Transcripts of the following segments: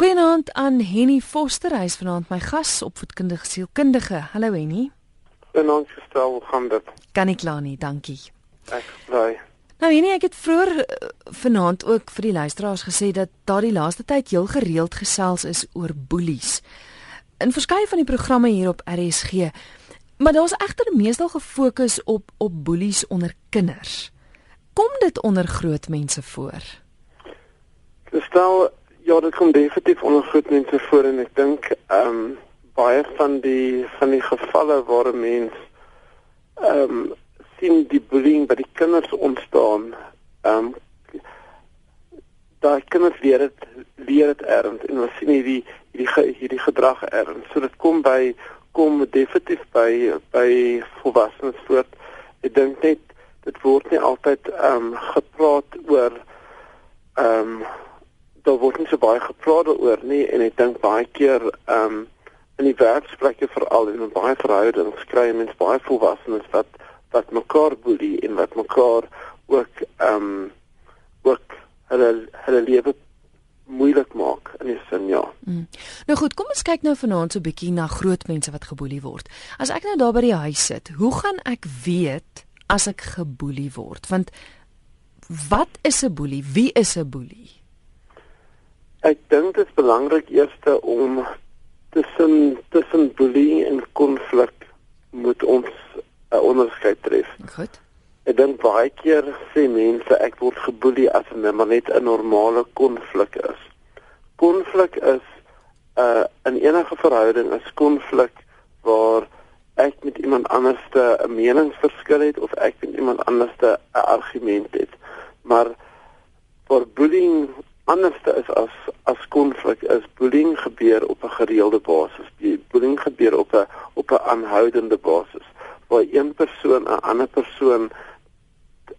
Goeienaand aan Henny Foster, hy is vanaand my gas, opvoedkundige sielkundige. Hallo Henny. Goeienaand gestel, hoe gaan dit? Kan nie kla nie, dankie. Ek bly. Nou Henny, ek het vroeër uh, vanaand ook vir die luisteraars gesê dat daar die laaste tyd heel gereeld gesels is oor boelies. In verskeie van die programme hier op RSG. Maar daar's egter meestal gefokus op op boelies onder kinders. Kom dit onder groot mense voor? Gestel Ja, dit kom definitief onder groot mense voor en ek dink ehm um, baie van die van die gevalle waar 'n mens ehm um, sien die bullying by die kinders ontstaan, ehm um, daai kinders leer dit leer dit erns en ons sien hierdie hierdie hierdie gedrag erns. So dit kom by kom definitief by by volwassenes voort. Ek dink net dit word nie altyd ehm um, gepraat oor ehm um, daar word nie so baie gepraat daaroor nie en ek dink baie keer ehm um, in die werksplekke veral en in baie verhoudings kry mense baie volwassenes wat wat mekaar boelie en wat mekaar ook ehm um, ook hulle hulle lewe moeilik maak in die sin ja. Mm. Nou goed, kom ons kyk nou vanaand so 'n bietjie na groot mense wat geboelie word. As ek nou daar by die huis sit, hoe gaan ek weet as ek geboelie word? Want wat is 'n boelie? Wie is 'n boelie? Ek dink dit is belangrik eerste om tussen tussen bullying en konflik moet ons 'n onderskeid tref. Goed. Ek dink baie keer sê mense ek word geboelie as 'n maar net 'n normale konflik is. Konflik is 'n uh, in enige verhouding is konflik waar ek met iemand anderste 'n meningsverskil het of ek met iemand anderste 'n argument het. Maar vir bullying anderste is as as konflik is bullying gebeur op 'n gereelde basis. Die bullying gebeur op 'n op 'n aanhoudende basis waar een persoon 'n ander persoon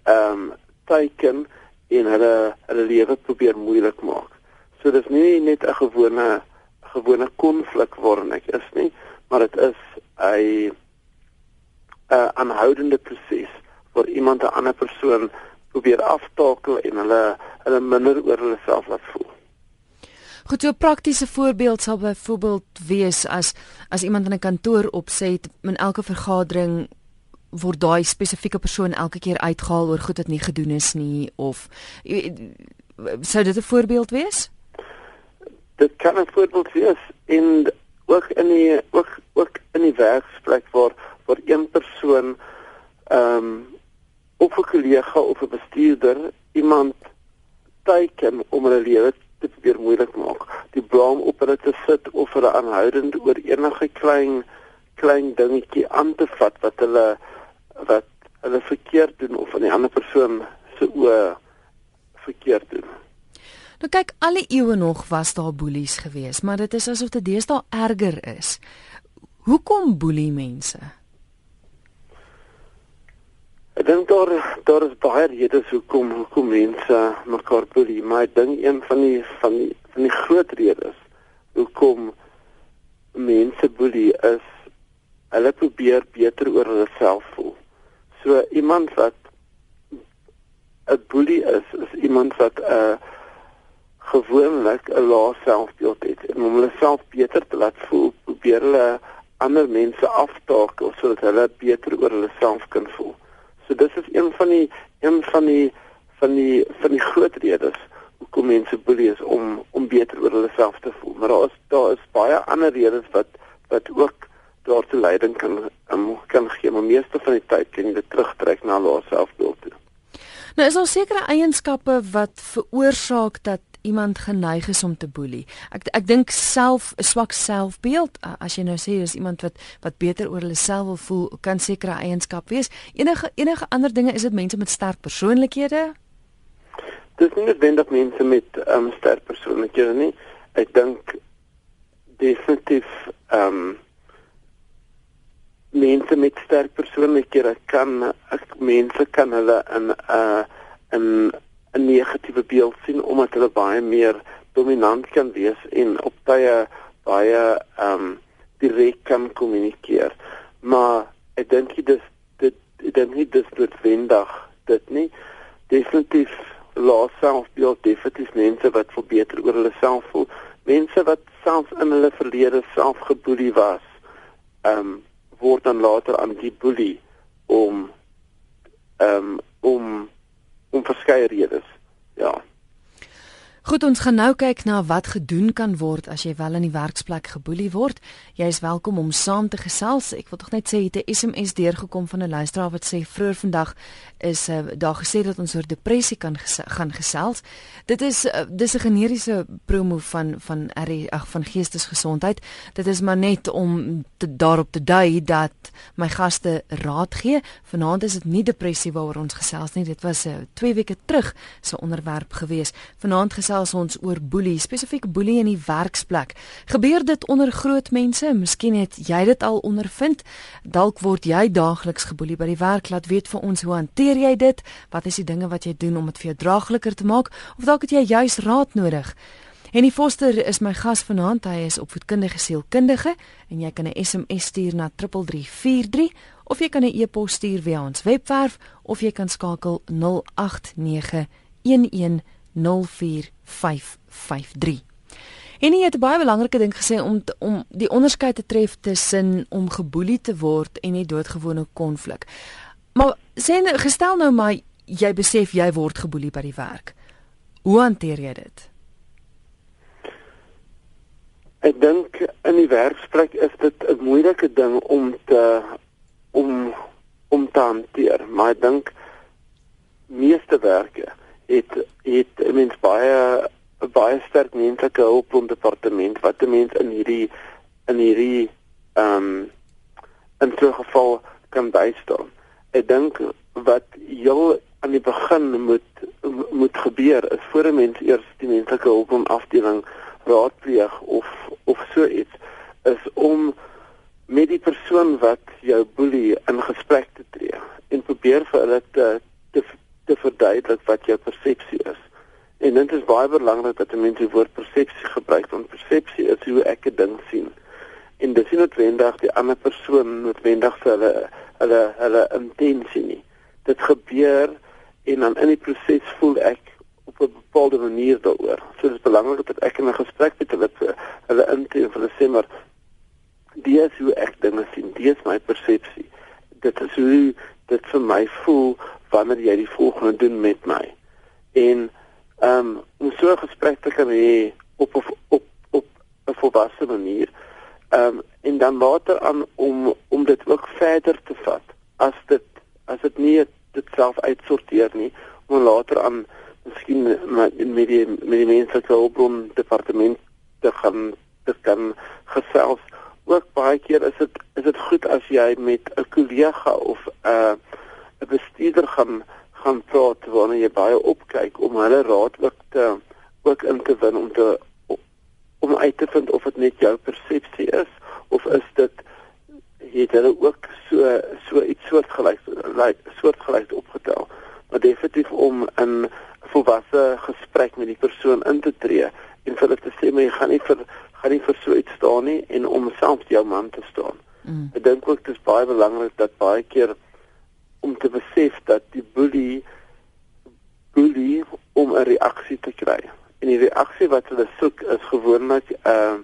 ehm um, teiken en hulle hulle lewe probeer moeilik maak. So dis nie net 'n gewone gewone konflik waarin ek is nie, maar dit is 'n 'n aanhoudende proses waar iemand 'n ander persoon probeer aftakel en hulle hulle minder oor hulle self laat voel. Goed, so 'n praktiese voorbeeld sal byvoorbeeld wees as as iemand in 'n kantoor opset in elke vergadering word daai spesifieke persoon elke keer uitgehaal oor goed wat nie gedoen is nie of sou dit 'n voorbeeld wees? Dit kan 'n voorbeeld wees en ook in die ook ook in die werksplek waar waar een persoon ehm um, of 'n kollega of 'n bestuurder iemand teiken om hulle lewe te probeer moeilik maak. Die blame op hulle te sit of hulle aanhoudend oor enige klein klein dingetjie aan te vat wat hulle wat hulle verkeerd doen of aan die ander persoon se oë verkeerd doen. Nou kyk, alle eeue nog was daar boelies geweest, maar dit is asof dit deesdae erger is. Hoekom boelie mense? Ek dink daar daar is baie redes hoekom hoekom mense mekaar boelie, maar ek dink een van die van die van die groot redes hoekom mense boelie is hulle probeer beter oor hulle self voel. So iemand wat 'n boelie is, is iemand wat 'n uh, gewoonlik 'n lae selfbeeld het en om hulle self beter te laat voel, probeer hulle ander mense aftakel sodat hulle beter oor hulle self kan voel. So dis is een van die een van die van die van die groot redes hoekom mense boelie is om om beter oor hulle self te voel. Maar daar is daar is baie ander redes wat wat ook daartoe leiding kan um, kan gee, maar meeste van die tyd kan jy dit terugtrek na lae selfbeeld toe. Nou is daar sekere eienskappe wat veroorsaak dat iemand geneig is om te boelie. Ek ek dink self 'n swak selfbeeld as jy nou sê dis iemand wat wat beter oor hulle self wil voel, kan sekere eienskap wees. Enige enige ander dinge is dit mense met sterk persoonlikhede? Dis nie noodwendig mense met um, sterk persoonlikhede nie. Ek dink definitief ehm um, mense met sterk persoonlikhede kan ek mense kan hulle in 'n uh, in 'n negatiewe beeld sien omdat hulle baie meer dominant kan wees en op tye baie ehm um, direk kan kommunikeer. Maar ek dink dit dit dit dink nie dis dit wendig dit nie. Definitief laat selfbeeld definitief mense wat verbeter oor hulle self voel mense wat selfs in hulle verlede self geboelie was, ehm um, word dan later aan die boelie om ehm um, om om verskeie redes. Ja. Goed, ons gaan nou kyk na wat gedoen kan word as jy wel in die werksplek geboelie word. Jy is welkom om saam te gesels. Ek wil tog net sê het 'n SMS deurgekom van 'n luisteraar wat sê vroeër vandag is uh, daar gesê dat ons oor depressie kan ges gaan gesels. Dit is uh, dis 'n generiese promo van van ag van geestesgesondheid. Dit is maar net om te, daarop te dui dat my gaste raad gee. Vanaand is dit nie depressie waaroor ons gesels nie. Dit was 'n uh, 2 weke terug se onderwerp gewees. Vanaand gesels ons oor boelie, spesifiek boelie in die werksplek. Gebeur dit onder groot mense? Miskien het jy dit al ondervind. Dalk word jy daagliks geboelie by die werk. Laat weet vir ons hoe hanteer jy dit? Wat is die dinge wat jy doen om dit vir jou draagliker te maak? Of dalk het jy juis raad nodig? En die Foster is my gas vanaand. Hy is opvoedkundige sielkundige en jy kan 'n SMS stuur na 3343 of jy kan 'n e-pos stuur via ons webwerf of jy kan skakel 089 11 0453. En hy het 'n baie belangrike ding gesê om om die onderskeid te tref tussen om geboelie te word en 'n doodgewone konflik. Maar sê nou gestel nou maar jy besef jy word geboelie by die werk. Hoe hanteer jy dit? Ek dink in die werksplek is dit 'n moeilike ding om te om om te hanteer, maar ek dink meeste werke het het mens baie baie sterk menslike hulpbron departement wat 'n mens in hierdie in hierdie ehm um, in so 'n geval kan bystaan. Ek dink wat heel aan die begin moet moet gebeur is voor 'n mens eers die menslike hulpbron afdeling raadpleeg of of so iets is om met die persoon wat jou boelie in gesprek te tree en probeer vir hulle te te te verduidelik wat jou persepsie is. En dit is baie belangrik dat mense die woord persepsie gebruik want persepsie is hoe ek 'n ding sien. En dit is noodwendig die ander persoon noodwendig vir hulle hulle hulle intensie nie. Dit gebeur en dan in die proses voel ek op 'n bepaalde manier daaroor. So dit is belangrik dat ek in 'n gesprek met hulle hulle intree en hulle sê maar dis hoe ek dinge sien. Dis my persepsie. Dit is hoe dit vir my voel wanneer jy die volgende doen met my. En ehm um, om so 'n gesprek te kan hê op op op op 'n volwasse manier. Ehm um, en dan later aan om om dit ook verder te vat as dit as dit nie dit self uitsorteer nie om later aan miskien met met die met die menslike hulpbron departement te gaan te kan gesels ook baie keer is dit is dit goed as jy met 'n kollega of 'n uh, 'n bestuurder gaan gaan praat wanneer jy baie opkyk om hulle raad ook te ook in te win om te om uit te vind of dit net jou persepsie is of is dit het hulle ook so so iets soortgelyks like soortgelyks opgetel. Maar definitief om 'n volwasse gesprek met die persoon in te tree en vir hulle te sê maar jy gaan nie vir gaan nie vir so iets staan nie en om selfs jou man te staan. Mm. Ek dink ook dit is baie belangrik dat baie keer om te besef dat die boelie boelie om 'n reaksie te kry. En die reaksie wat hulle soek is gewoonlik 'n uh,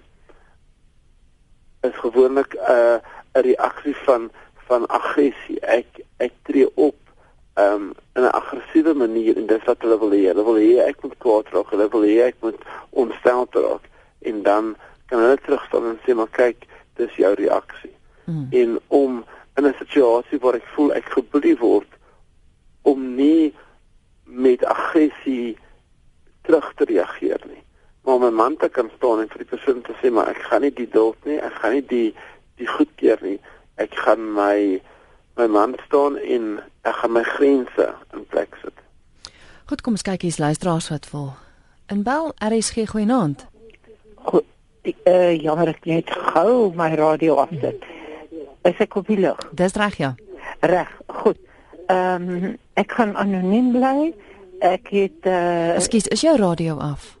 is gewoonlik 'n uh, 'n reaksie van van aggressie. Ek ek tree op um, in 'n aggressiewe manier en dis wat hulle wil hê. Hulle wil hê ek moet kwaad raak. Hulle wil hê ek moet ontstel raak en dan kan hulle terugstaan en sê maar kyk, dis jou reaksie. Mm. En om in 'n situasie waar ek voel ek geboelie word om nie met aggressie terug te reageer nie. Maar 'n man te kan staan en vir die persoon te sê maar ek gaan nie die dood nie, ek gaan nie die die goedkeur nie. Ek gaan my my man staan en ek gaan my grense in plek sit. Goed, kom ons kyk hier's luisteraars wat wil. In Bel RSG goeienaand. Goed. Uh, jammer ek net gou my radio afsit. Hmm. Is ek op die lug? Dis reg ja. Reg, goed. Ehm um, ek gaan anoniem bly. Ek het uh, Ekskuus, is jou radio af?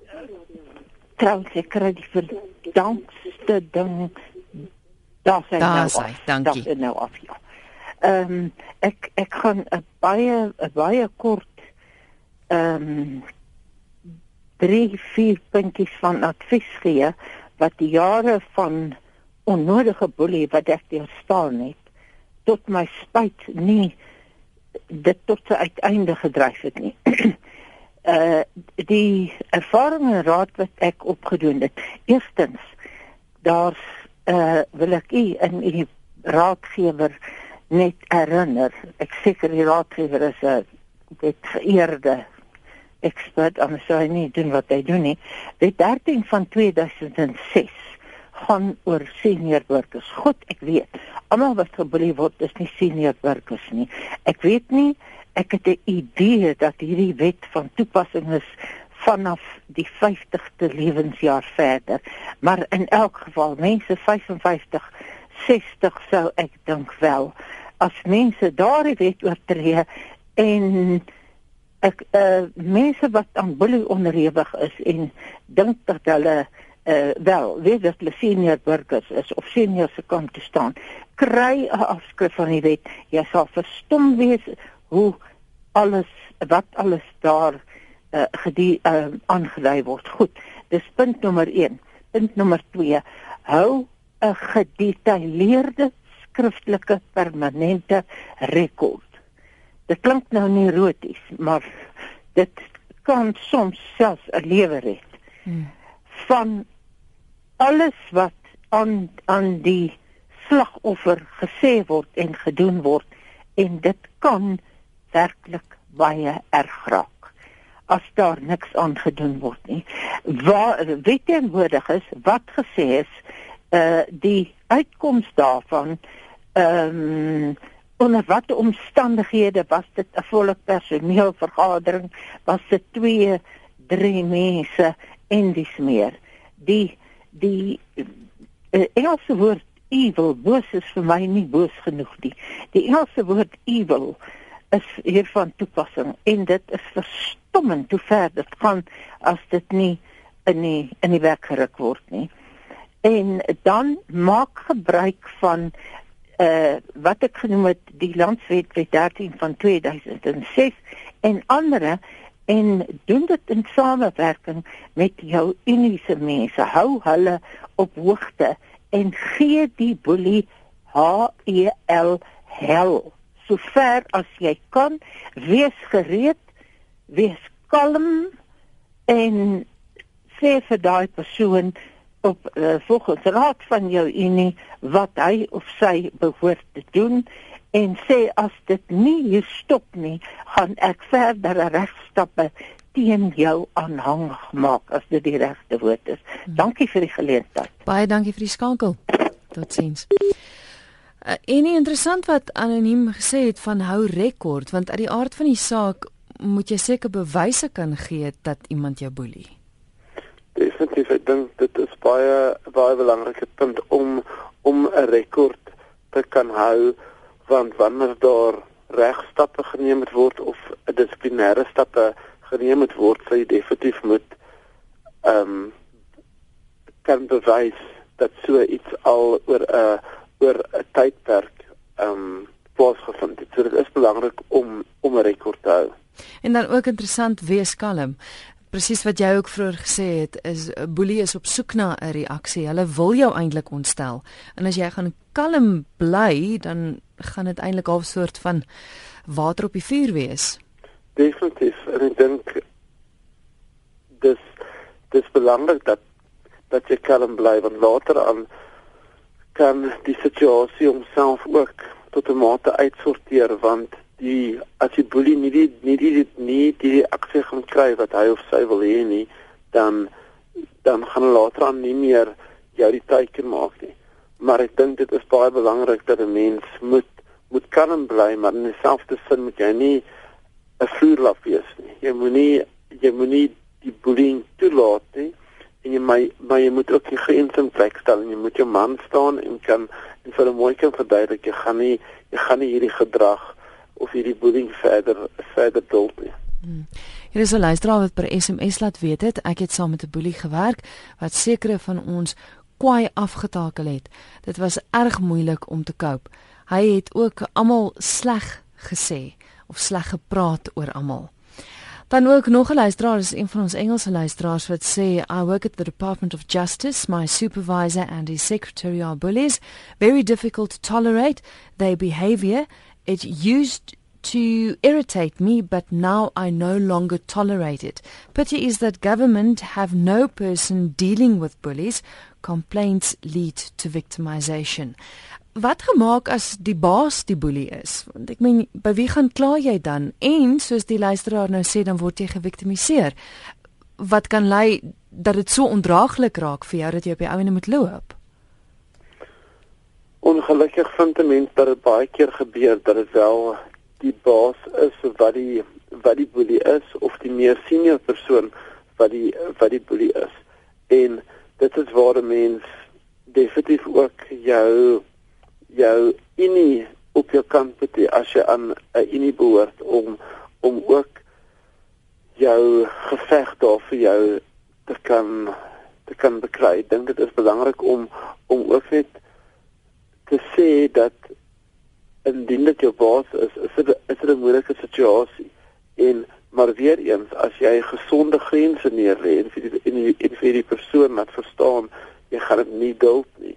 Trouwens, ek kry die verdankste ding. Daar sê nou. Sê, dankie. Daar nou af ja. Ehm um, ek ek gaan 'n baie 'n baie kort ehm um, 3 4 puntjies van advies gee wat die jare van onnodige boelie wat ek deurstaan het tot my spyt nie dit tot sy uiteinde gedryf het nie. uh die ervaring en raad wat ek opgedoen het. Eerstens daar's uh wil ek u in u raadgewer net herinner. Ek seker die raadgewer is 'n dit geëerde ekspert anders sou hy nie doen wat hy doen nie. Die 13 van 2006 gaan oor senior burgers. God, ek weet. Almal wat geboelie word is nie senior burgers nie. Ek weet nie ek het 'n idee dat hierdie wet van toepassing is vanaf die 50ste lewensjaar verder. Maar in elk geval, mense 55, 60 sou ek dink wel as mense daardie wet oortree en ek uh mense wat aan boelie onderhewig is en dink dat hulle uh wel weet dat hulle senior burgers is of senior se kant te staan kry 'n afskrif van die wet. Jy sal verstom wees hoe alles wat alles daar uh gedie uh aangedui word. Goed dis punt nommer 1 punt nommer 2 hou 'n gedetailleerde skriftelike permanente rekord Dit klink nou nie eroties, maar dit kan soms selfs 'n lewe red. Hmm. Van alles wat aan aan die slagoffer gesê word en gedoen word en dit kan werklik baie erg raak as daar niks aan gedoen word nie. Waar wettenwoordig is wat gesê is, uh die uitkoms daarvan ehm um, onder watter omstandighede was dit 'n volle personeelvergadering was dit 2 3 mense en dis meer die die uh, Engelse woord evil boos is vir my nie boos genoeg nie. Die Engelse woord evil is hier van toepassing en dit is verstommend hoe ver dit gaan as dit nie in die in die werk geruk word nie. En dan maak gebruik van uh wat ek genoem het die landswet wet 13 van 2006 en ander en doen dit in samewerking met jou uniese mense. Hou hulle op hoogte en gee die boelie H E L hel. So ver as jy kan wees gereed wees kalm en sê vir daai persoon op uh, volgens raad van jou unie wat hy of sy behoort te doen en sê as dit nie hier stop nie gaan ek verdere regstappe teen jou aanhangig maak as dit die regte woord is. Hmm. Dankie vir die geleentheid. Baie dankie vir die skakel. Totsiens. Uh, en nie interessant wat anoniem gesê het van hou rekord want uit die aard van die saak moet jy seker bewyse kan gee dat iemand jou boelie. Definitief, ek dink dit is baie baie belangrike punt om om 'n rekord te kan hou want wanneer daar regstappe geneem word of dissiplinêre stappe geneem word, sou jy definitief moet ehm um, kan bewys dat so iets al oor 'n oor 'n tydperk ehm um, plaasgevind het. So dit is belangrik om om 'n rekord te hou. En dan ook interessant wees kalm presies wat jy ook vroeër gesê het is 'n eh, boelie is op soek na 'n reaksie. Hulle wil jou eintlik ontstel. En as jy gaan kalm bly, dan gaan dit eintlik half soort van water op die vuur wees. Definitief. En ek dink dis dis belangrik dat dat jy kalm bly want later aan kan die situasie homself ook tot 'n mate uitsorteer want die as die boelie nie die nie die nie die aksie gaan kry wat hy of sy wil hê nie, dan dan gaan hulle later aan nie meer jou die teiken maak nie. Maar ek dink dit is baie belangrik dat 'n mens moet moet kan bly, maar in dieselfde sin moet jy nie 'n vuurlap wees nie. Jy moenie jy moenie die boelie toelaat nie en jy my maar jy moet ook die grense in plek stel en jy moet jou man staan en kan en vir 'n mooi kind verduidelik jy gaan nie jy gaan nie hierdie gedrag of hierdie bullying verder verder duld nie. Hmm. Hier is 'n luisteraar wat per SMS laat weet het ek het saam met 'n boelie gewerk wat sekere van ons kwaai afgetakel het. Dit was erg moeilik om te cope. Hy het ook almal sleg gesê of sleg gepraat oor almal. Dan ook nog 'n luisteraar, is een van ons Engelse luisteraars wat sê I work at the Department of Justice. My supervisor and his secretary are bullies, very difficult to tolerate. Their behavior it used to irritate me, but now I no longer tolerate it. Pity is that government have no person dealing with bullies. Complaints lead to victimization. Wat gemaak as die baas die boelie is? Want ek meen, by wie gaan kla jy dan? En soos die luisteraar nou sê, dan word jy geviktimiseer. Wat kan lei dat dit so ondraaglik raak vir jou dat jy op die ouene moet loop? Ongelukkig vind 'n mens dat dit baie keer gebeur dat dit wel die baas is wat die wat die boelie is of die meer senior persoon wat die wat die boelie is. En dit is waar 'n mens definitief ook jou jou unie op jou kant moet hê as jy aan 'n unie behoort om om ook jou geveg daar vir jou te kan te kan bekry. Ek dink dit is belangrik om om ook net te sê dat indien dit jou baas is, is dit is dit 'n moeilike situasie. En maar weer eens, as jy gesonde grense neerlê en vir die en die, en vir die persoon wat verstaan, jy gaan dit nie duld nie.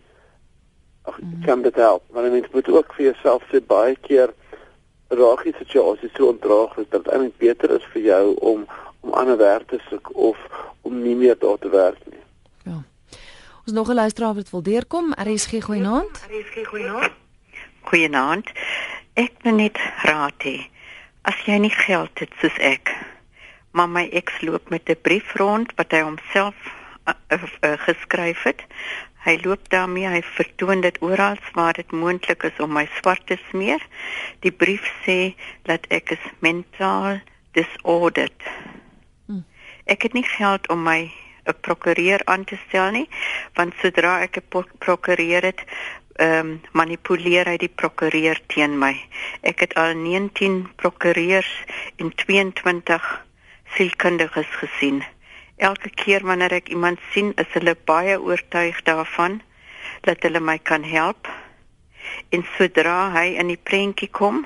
Ag, mm. kan dit help. Maar jy moet ook vir jouself sê baie keer raak die situasie so ondraaglik dat dit eintlik beter is vir jou om om ander werk te soek of om nie meer daar te werk nie. Ons nog 'n luisteraar wat wil deurkom. RSG goeienaand. RSG goeienaand. Goeienaand. Ek wil net raad hê. As jy nie geld het soos ek, maar my ex loop met 'n brief rond wat hy homself uh, uh, uh, geskryf het. Hy loop daarmee, hy vertoon dit oral waar dit moontlik is om my swart te smeer. Die brief sê dat ek is mental disordered. Hmm. Ek het nie geld om my 'n prokureur aan te stel nie, want sodra ek 'n prokureur het, ehm um, manipuleer hy die prokureur teen my. Ek het al 19 prokureurs en 22 sielkundiges gesien. Elke keer wanneer ek iemand sien, is hulle baie oortuig daarvan dat hulle my kan help. En sodra hy in die prentjie kom,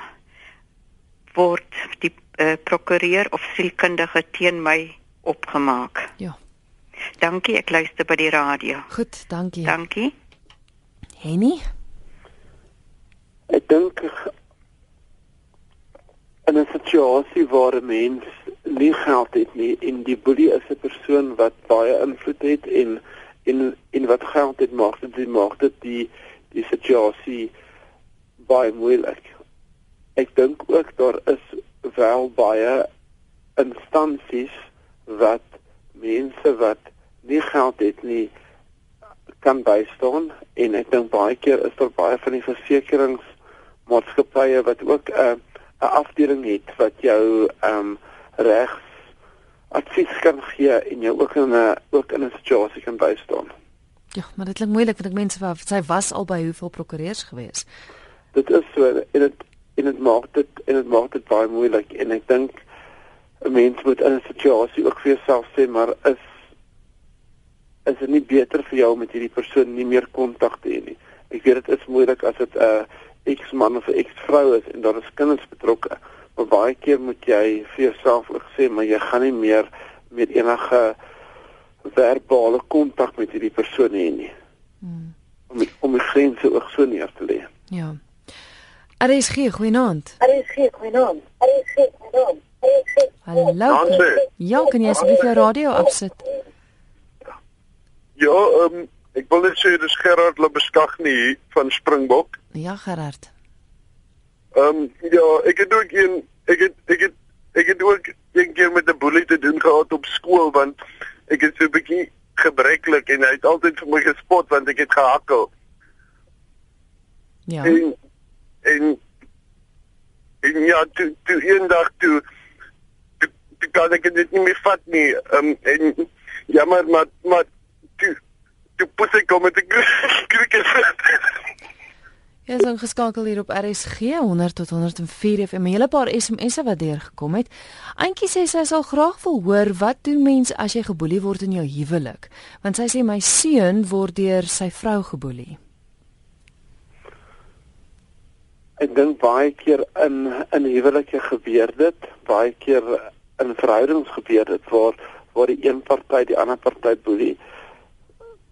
word die uh, prokureur of sielkundige teen my opgemaak. Ja. Dankie, ek luister by die radio. Goed, dankie. Dankie. Henny? Ek dink in 'n situasie waar 'n mens nie geld het nie en die boelie is 'n persoon wat baie invloed het en en en wat geld het maak dit maak dit die die situasie baie moeilik. Ek dink ook daar is wel baie instansies wat mense wat nie geld het nie kan bystaan en ek dink baie keer is daar baie van die versekeringsmaatskappye wat ook 'n uh, 'n afdeling het wat jou ehm um, regs advies kan gee en jou ook in 'n ook in 'n situasie kan bystaan. Ja, maar dit klink moeilik want ek mense wat sy was al by hoeveel prokureurs gewees. Dit is so en dit en dit maak dit en dit maak dit baie moeilik en ek dink 'n mens moet in 'n situasie ook vir jouself sê maar is is dit nie beter vir jou met hierdie persoon nie meer kontak te hê nie. Ek weet dit is moeilik as dit 'n uh, ex-man of 'n ex-vrou is en daar is kinders betrokke. Maar baie keer moet jy vir jouself ook sê maar jy gaan nie meer met enige verbale kontak met hierdie persoon hê nie. Hmm. Om om die grense ook so neer te lê. Ja. RSG, goeienaand. RSG, goeienaand. RSG, goeienaand. Hallo. Ja, kan jy asseblief jou radio afsit? Ja, ehm um, ek wil net sê dis Gerard Labeskagni van Springbok. Ja, Gerard. Ehm um, ja, ek het ook een ek het ek het ek het ook een keer met 'n boelie te doen gehad op skool want ek is so 'n bietjie gebreklik en hy het altyd vir my gespot want ek het gehakkel. Ja. En en, en ja, toe toe eendag toe toe, toe kan ek dit nie meer vat nie. Ehm um, en jammer maar maar toe toe pus ek kom met 'n krieket. Ja, so geskakel hier op RSG 100 tot 104 FM. 'n Hele paar SMS'e wat deurgekom het. Eentjie sê sy sal graag wil hoor wat doen mense as jy geboelie word in jou huwelik? Want sy sê my seun word deur sy vrou geboelie. Ek dink baie keer in in huwelike gebeur dit. Baie keer in verhoudings gebeur dit waar waar die een party die ander party boelie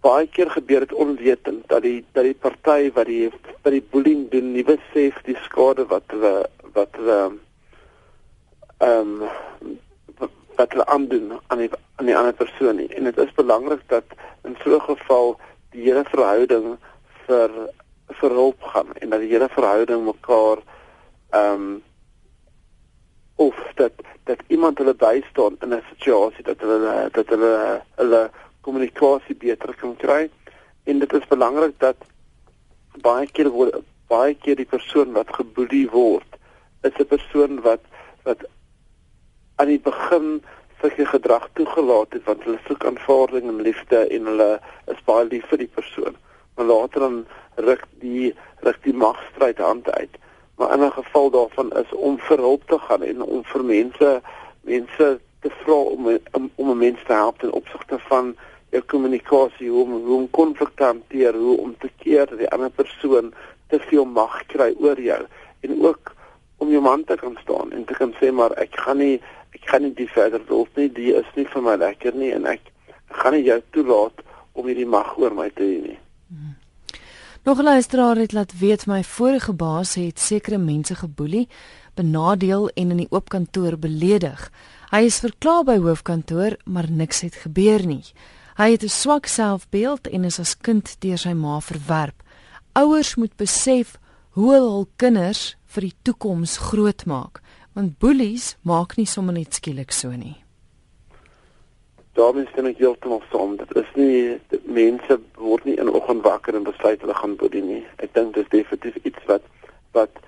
baie keer gebeur dit onwetend dat die dat die party wat die wat die bullying doen nie besef die skade wat hulle wat hulle ehm um, wat hulle aandoen aan die aan die ander persoon nie. En dit is belangrik dat in so 'n geval die hele verhouding vir vir hulp gaan en dat die hele verhouding mekaar ehm um, of dat dat iemand hulle bystaan in 'n situasie dat hulle dat hulle hulle kommunikasie beter kan kry. En dit is belangrik dat baie keer word baie keer die persoon wat geboelie word is 'n persoon wat wat aan die begin sulke gedrag toegelaat het want hulle soek aanvaarding en liefde en hulle is baie lief vir die persoon. Maar later dan ruk die ruk die magstryd hand uit. Maar in 'n geval daarvan is om vir hulp te gaan en om vir mense mense te vra om om, om 'n mens te help in opsigte van jou kommunikasie, hoe hoe om konflik te hanteer, hoe om te keer dat die ander persoon te veel mag kry oor jou en ook om jou man te kan staan en te kan sê maar ek gaan nie ek gaan nie die verder wil nie, die is nie vir my lekker nie en ek gaan nie jou toelaat om hierdie mag oor my te hê nie. Hmm. Nog 'n luisteraar het laat weet my vorige baas het sekere mense geboelie, benadeel en in die oop kantoor beledig. Hy is verklaar by hoofkantoor, maar niks het gebeur nie. Hy het 'n swak selfbeeld en is as kind deur sy ma verwerp. Ouers moet besef hoe hul kinders vir die toekoms grootmaak want boelies maak nie sommer net skielik so nie. Daarmee stem ek heeltemal saam. Dit is nie dit, mense word nie in oggend wakker en besluit hulle gaan boelie nie. Ek dink dit is definitief iets wat wat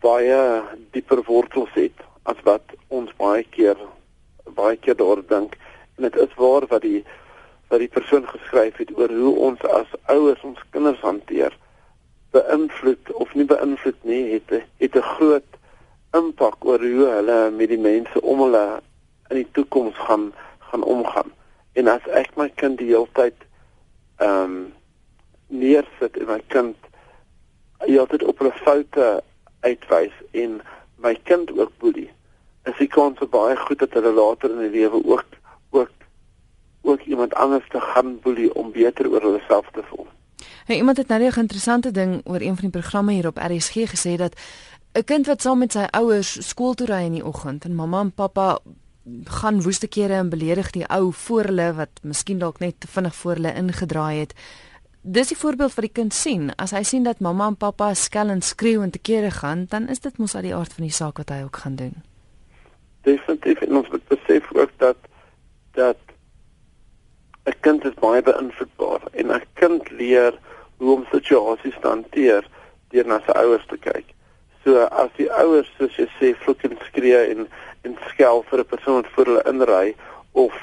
baie dieper wortels het as wat ons baie keer baie keer daaroor dink. En dit is waar wat die wat die persoon geskryf het oor hoe ons as ouers ons kinders hanteer beïnvloed of nie beïnvloed nie het het 'n groot impak oor hoe hulle met die mense om hulle in die toekoms gaan gaan omgaan. En as ek my kind die hele tyd ehm um, neersit en my kind altyd op 'n foute uitwys en my kind ook boelie, is die kans baie goed dat hulle later in die lewe ook ook iemand anders te gaan boelie om beter oor hulle self te voel. Hey, iemand het nou 'n interessante ding oor een van die programme hier op RSG gesê dat 'n kind wat saam met sy ouers skool toe ry in die oggend en mamma en pappa gaan woeste kere en beledig die ou voor hulle wat miskien dalk net te vinnig voor hulle ingedraai het. Dis die voorbeeld wat die kind sien. As hy sien dat mamma en pappa skel en skreeu en te kere gaan, dan is dit mos uit die aard van die saak wat hy ook gaan doen. Definitief en ons moet besef ook dat dat 'n kind is baie beïnvloedbaar en 'n kind leer hoe om situasies te hanteer deur na sy ouers te kyk. So as die ouers soos jy sê vloek en skree en en skel vir 'n persoon wat voor hulle inry of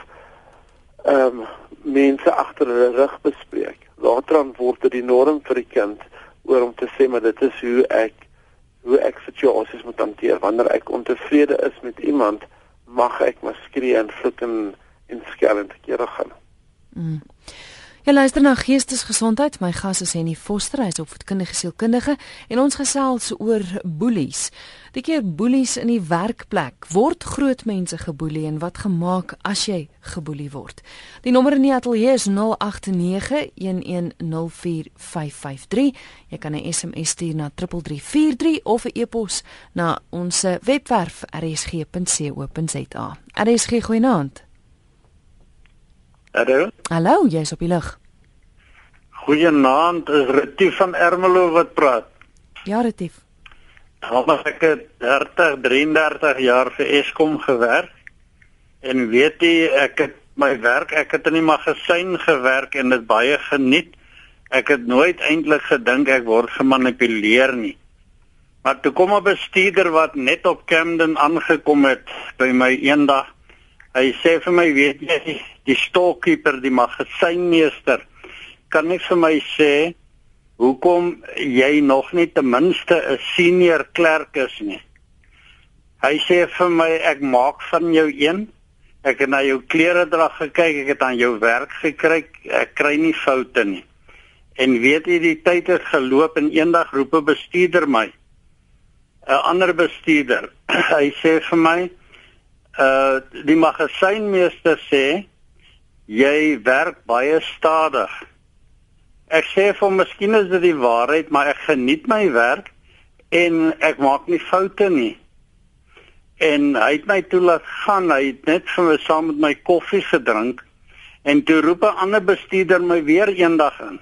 ehm um, mense agter hulle rug bespreek. Later dan word dit die norm vir die kind oor om te sê maar dit is hoe ek hoe ek situasies moet hanteer wanneer ek ontevrede is met iemand mag ek maar skree en vloek en en skel en te kere gaan. Mm. Jy luister na Geestesgesondheid. My gas is Henny Foster, hy is opvoedkundige sielkundige en ons gesels oor boelies. Die keer boelies in die werkplek. Word groot mense geboelie en wat gemaak as jy geboelie word? Die nommer in die ateljee is 0891104553. Jy kan 'n SMS stuur na 3343 of 'n e-pos na ons webwerf rsg.co.za. RSG goeienaand. Hallo. Hallo, jy's op die lug. Goeienaand, is Retief van Ermelo wat praat. Ja, Retief. Al ek het 30, 33 jaar vir Eskom gewerk. En weet jy, ek het my werk, ek het in die magasyn gewerk en dit baie geniet. Ek het nooit eintlik gedink ek word gemanipuleer nie. Maar toe kom 'n bestuurder wat net op Camden aangekom het by my eendag Hy sê vir my, weet jy, die storekeeper, die magasynmeester kan nie vir my sê hoekom jy nog nie ten minste 'n senior klerk is nie. Hy sê vir my ek maak van jou een. Ek het na jou klere dra gekyk, ek het aan jou werk gekry, ek kry nie foute nie. En weet jy die tyd het geloop en eendag roep 'n bestuurder my. 'n Ander bestuurder. Hy sê vir my uh die magasynmeester sê jy werk baie stadig. Ek sê vir miskien is dit die waarheid, maar ek geniet my werk en ek maak nie foute nie. En hy het my toe laat gaan. Hy het net vir my saam met my koffie gedrink en toe roep 'n ander bestuurder my weer eendag in.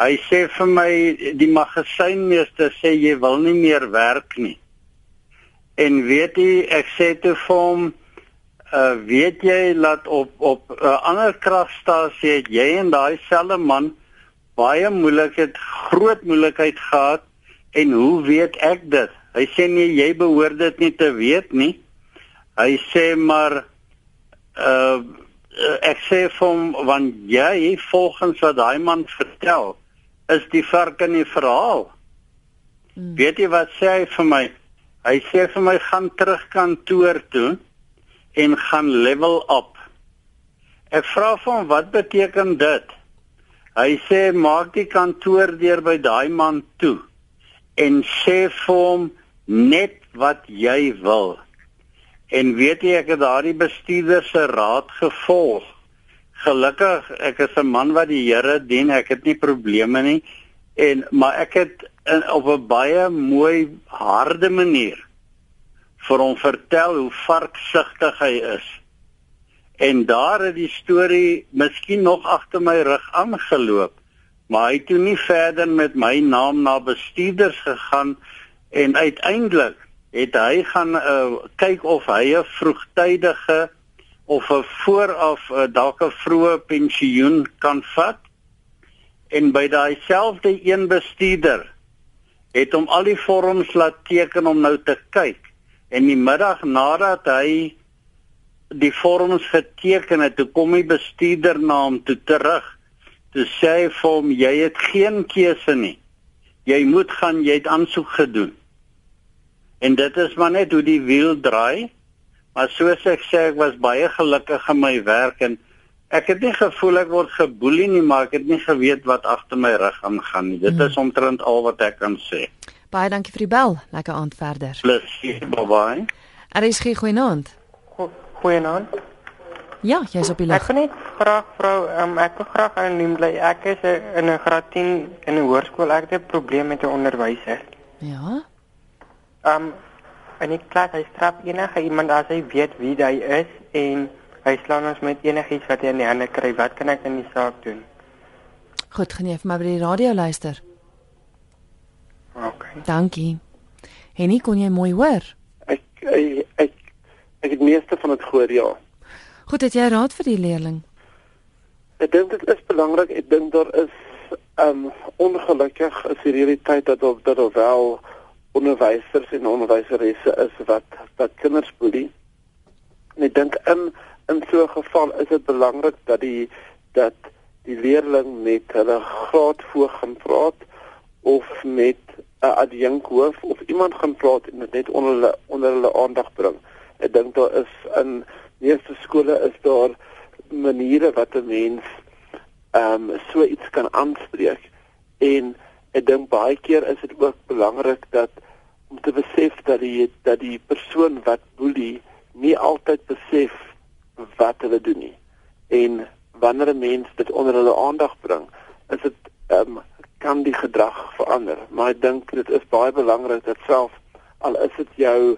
Hy sê vir my die magasynmeester sê jy wil nie meer werk nie. En weet jy, ek sê te vir hom uh weet jy dat op op 'n uh, ander kragstasie het jy en daai selfe man baie moeilikheid groot moeilikheid gehad en hoe weet ek dit? Hy sê nee jy behoort dit nie te weet nie. Hy sê maar uh ek sê vir hom want jy volgens wat daai man vertel is die vark in die verhaal. Hmm. weet jy wat sê hy vir my hy sê vir my gaan terug kantoor toe en gaan level up. Ek vra vir hom wat beteken dit? Hy sê maak die kantoor deur by daai man toe en sê vir hom net wat jy wil. En weet jy ek het daardie bestuurder se raad gevolg. Gelukkig ek is 'n man wat die Here dien, ek het nie probleme nie en maar ek het in, op 'n baie mooi harde manier vir hom vertel hoe varksigtig hy is. En daar het die storie miskien nog agter my rug aangeloop, maar hy het toe nie verder met my naam na bestuurders gegaan en uiteindelik het hy gaan uh, kyk of hy 'n vroegtydige of 'n vooraf uh, dalk 'n vroeë pensioen kan vat. En by daai selfde een bestuurder het hom al die vorms laat teken om nou te kyk en die middag nadat hy die vorms geteken het, toe kom die bestuurder na hom toe terug. Toe sê hy vir hom jy het geen keuse nie. Jy moet gaan, jy het aansoek gedoen. En dit is maar net hoe die wiel draai. Maar soos ek sê, ek was baie gelukkig in my werk en ek het nie gevoel ek word geboelie nie, maar ek het nie geweet wat agter my rug aangaan nie. Dit hmm. is omtrent al wat ek kan sê. Baie dankie vir die bel. Lekker aand verder. Plesier, bye bye. Aries gee goeienaand. Goeienaand. Ja, jy's op die lig. Ek wil net graag vrou, um, ek wil graag anoniem bly. Ek is in 'n graad 10 in 'n hoërskool. Ek het 'n probleem met 'n onderwyser. Ja. Ehm um, en ek klas hy straf enige iemand as hy weet wie hy is en hy slaan ons met enigiets wat hy in die hande kry. Wat kan ek in die saak doen? Goed, gaan jy vir my by die radio luister? Okay. Dankie. Henny, kon jy mooi hoor? Ek ek ek, ek het meeste van dit gehoor, ja. Goed, het jy raad vir die leerling? Ek dink dit is belangrik. Ek dink daar is um ongelukkig is die realiteit dat of dat of wel onderwysers en onderwyseresse is wat wat kinders boelie. En ek dink in in so 'n geval is dit belangrik dat die dat die leerling met hulle graad voor gaan praat of met 'n adjunkhoof of iemand gaan praat en dit net onder hulle onder hulle aandag bring. Ek dink daar is in meeste skole is daar maniere wat 'n mens ehm um, so iets kan aanspreek en ek dink baie keer is dit ook belangrik dat om te besef dat die dat die persoon wat boelie nie altyd besef wat hulle doen nie. En wanneer 'n mens dit onder hulle aandag bring, is dit ehm um, kan die gedrag verander. Maar ek dink dit is baie belangrik dat self al is dit jou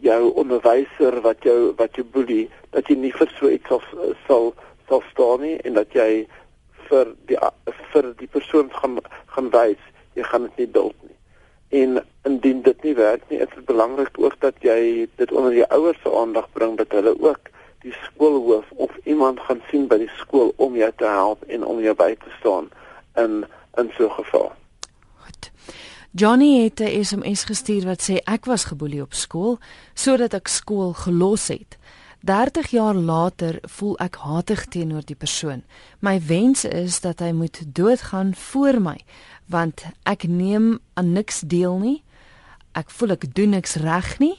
jou onderwyser wat jou wat jou boelie dat jy nie vir so iets sal sal sal staan nie en dat jy vir die vir die persoon gaan gaan wys jy gaan dit nie duld nie. En indien dit nie werk nie, is dit belangrik ook dat jy dit onder die ouers se aandag bring dat hulle ook die skoolhoof of iemand gaan sien by die skool om jou te help en om jou by te staan in in so 'n geval. Goed. Johnny het 'n SMS gestuur wat sê ek was geboelie op skool sodat ek skool gelos het. 30 jaar later voel ek hatig teenoor die persoon. My wens is dat hy moet doodgaan voor my want ek neem aan niks deel nie. Ek voel ek doen niks reg nie.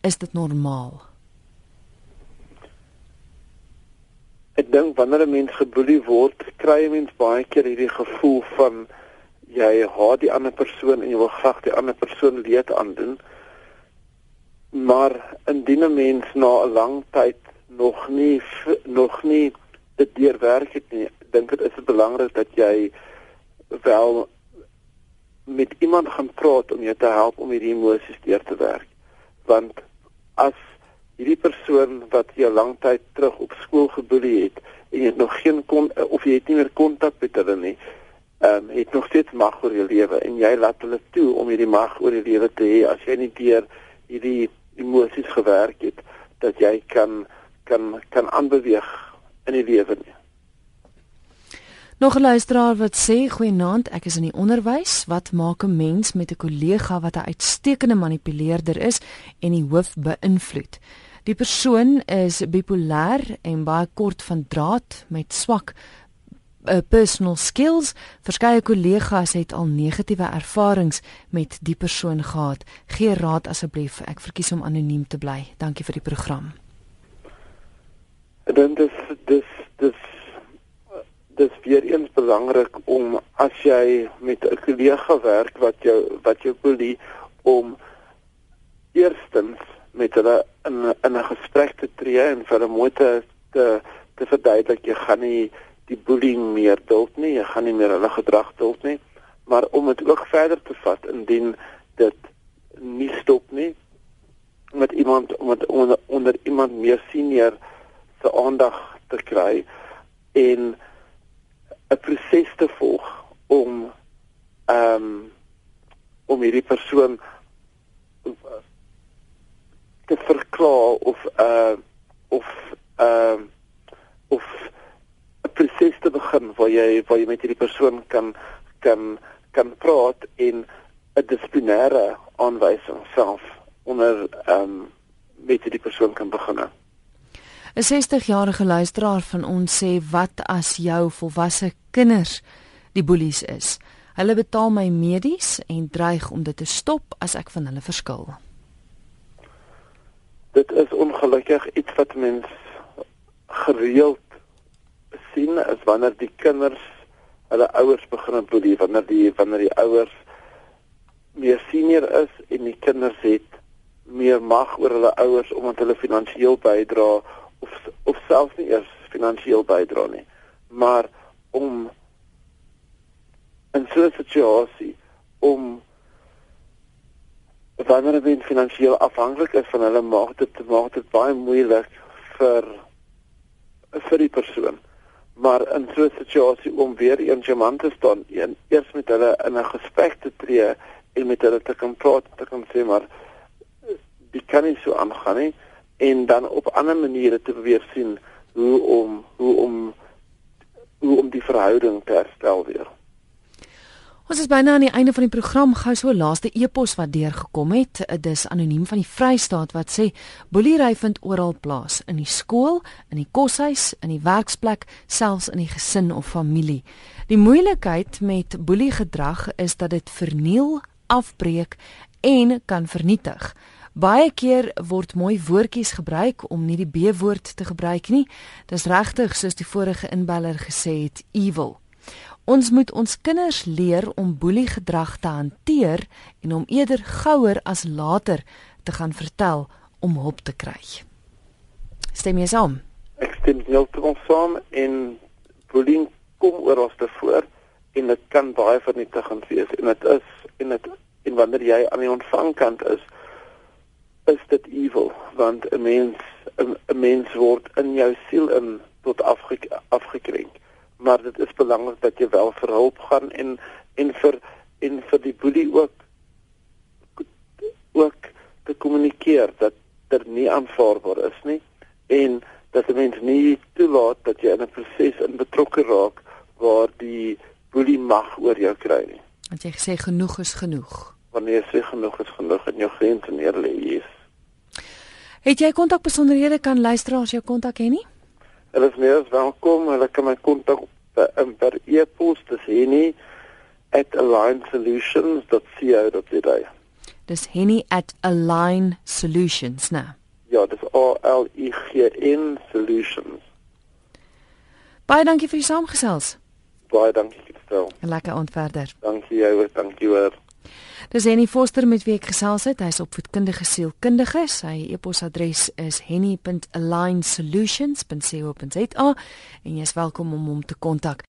Is dit normaal? Ek dink wanneer 'n mens geboelie word, kry 'n mens baie keer hierdie gevoel van jy haat die ander persoon en jy wil graag die ander persoon leed aandoen. maar indien 'n mens na 'n lang tyd nog nie nog nie dit deurwerk het nie, dink dit is belangrik dat jy wel met iemand gaan praat om jou te help om hierdie emosies deur te werk. Want as hierdie persoon wat jou lanktyd terug op skool geboelie het en jy het nog geen kon of jy het nie meer kontak met hulle nie, ehm um, het nog steeds mag oor jou lewe en jy laat hulle toe om hierdie mag oor jou lewe te hê as jy nie deur hierdie emosies gewerk het dat jy kan kan kan aanbeweeg in die lewe nie. Nog 'n luisteraar wat sê goeienaand, ek is in die onderwys. Wat maak 'n mens met 'n kollega wat 'n uitstekende manipuleerder is en die hoof beïnvloed? Die persoon is bipolêr en baie kort van draad met swak uh, personal skills. Verskeie kollegas het al negatiewe ervarings met die persoon gehad. Gee raad asseblief. Ek verkies om anoniem te bly. Dankie vir die program. Dan dis dis dis dis weer eens belangrik om as jy met 'n kollega werk wat jou wat jou boelie om eerstens met hulle in in 'n gesprek te tree en vir 'n mooi te te, verduidelik jy gaan nie die bullying meer duld nie, jy gaan nie meer hulle gedrag duld nie, maar om dit ook verder te vat indien dit nie stop nie met iemand met onder, onder iemand meer senior se aandag te kry en 'n proses te volg om ehm um, om hierdie persoon te verklaar of uh of ehm uh, of 'n proses te begin waar jy waar jy met hierdie persoon kan kan kan praat en 'n dissiplinêre aanwysing self onder ehm um, met hierdie persoon kan begin. 'n 60-jarige luisteraar van ons sê wat as jou volwasse kinders die boelies is. Hulle betaal my medies en dreig om dit te stop as ek van hulle verskil. Dit is ongelukkig iets wat mens gereeld sien as wanneer die kinders hulle ouers begin boelie, wanneer die wanneer die ouers meer senior is en die kinders het meer mag oor hulle ouers omdat hulle finansiëel bydra of of selfs nie eers finansiëel bydra nie maar om in so 'n situasie om wanneer hulle finansiëel afhanklik is van hulle maak dit maak dit baie moeilik vir vir die persoon. Maar in so 'n situasie om weer eens jou man te staan en eers met hulle in 'n gesprek te tree en met hulle te kan praat te kan sê maar dit kan nie so aangaan nie en dan op ander maniere te probeer sien hoe om hoe om hoe om die verhouding te herstel weer. Ons is byna aan die einde van die program. Gou so 'n laaste e-pos wat deurgekom het. Dit is anoniem van die Vrystaat wat sê boelery vind oral plaas in die skool, in die koshuis, in die werksplek, selfs in die gesin of familie. Die moeilikheid met boeliegedrag is dat dit verniel, afbreek en kan vernietig. Baie keer word mooi woordjies gebruik om nie die B-woord te gebruik nie. Dis regtig soos die vorige inbeller gesê het, evil. Ons moet ons kinders leer om boelie gedrag te hanteer en om eerder gouer as later te gaan vertel om hulp te kry. Stem jy saam? Ek stem heeltemal saam en boelie kom ons te voor en dit kan baie vernietigend wees en dit is en dit en wanneer jy aan die ontvangkant is is dit evil want 'n mens 'n mens word in jou siel in tot afge, afgekrenk maar dit is belangrik dat jy wel vir hulp gaan en en vir en vir die boelie ook ook te kommunikeer dat dit nie aanvaarbaar is nie en dat 'n mens nie toelaat dat jy in 'n proses in betrokke raak waar die boelie mag oor jou kry nie. Want jy gesê genoeg is genoeg wanneer jy sê genoeg is genoeg en jou grense neer lê is. Het jy kontak besonderhede kan luisteraars jou kontak hê nie? Hulle is meer as welkom, hulle kan my kontak per, per e-pos te sien nie at alignsolutions.co.za. Dis henny at align solutions, né? Ja, dis A L I G N solutions. Baie dankie vir die saamgesels. Baie dankie vir die stel. 'n Lekker aand verder. Dankie jou, dankie hoor. Dis Henny Foster met wie ek gesels het. Hy's opvoedkundige sielkundige. Sy e-posadres is henny.alignsolutions.co.za en jy is welkom om hom te kontak.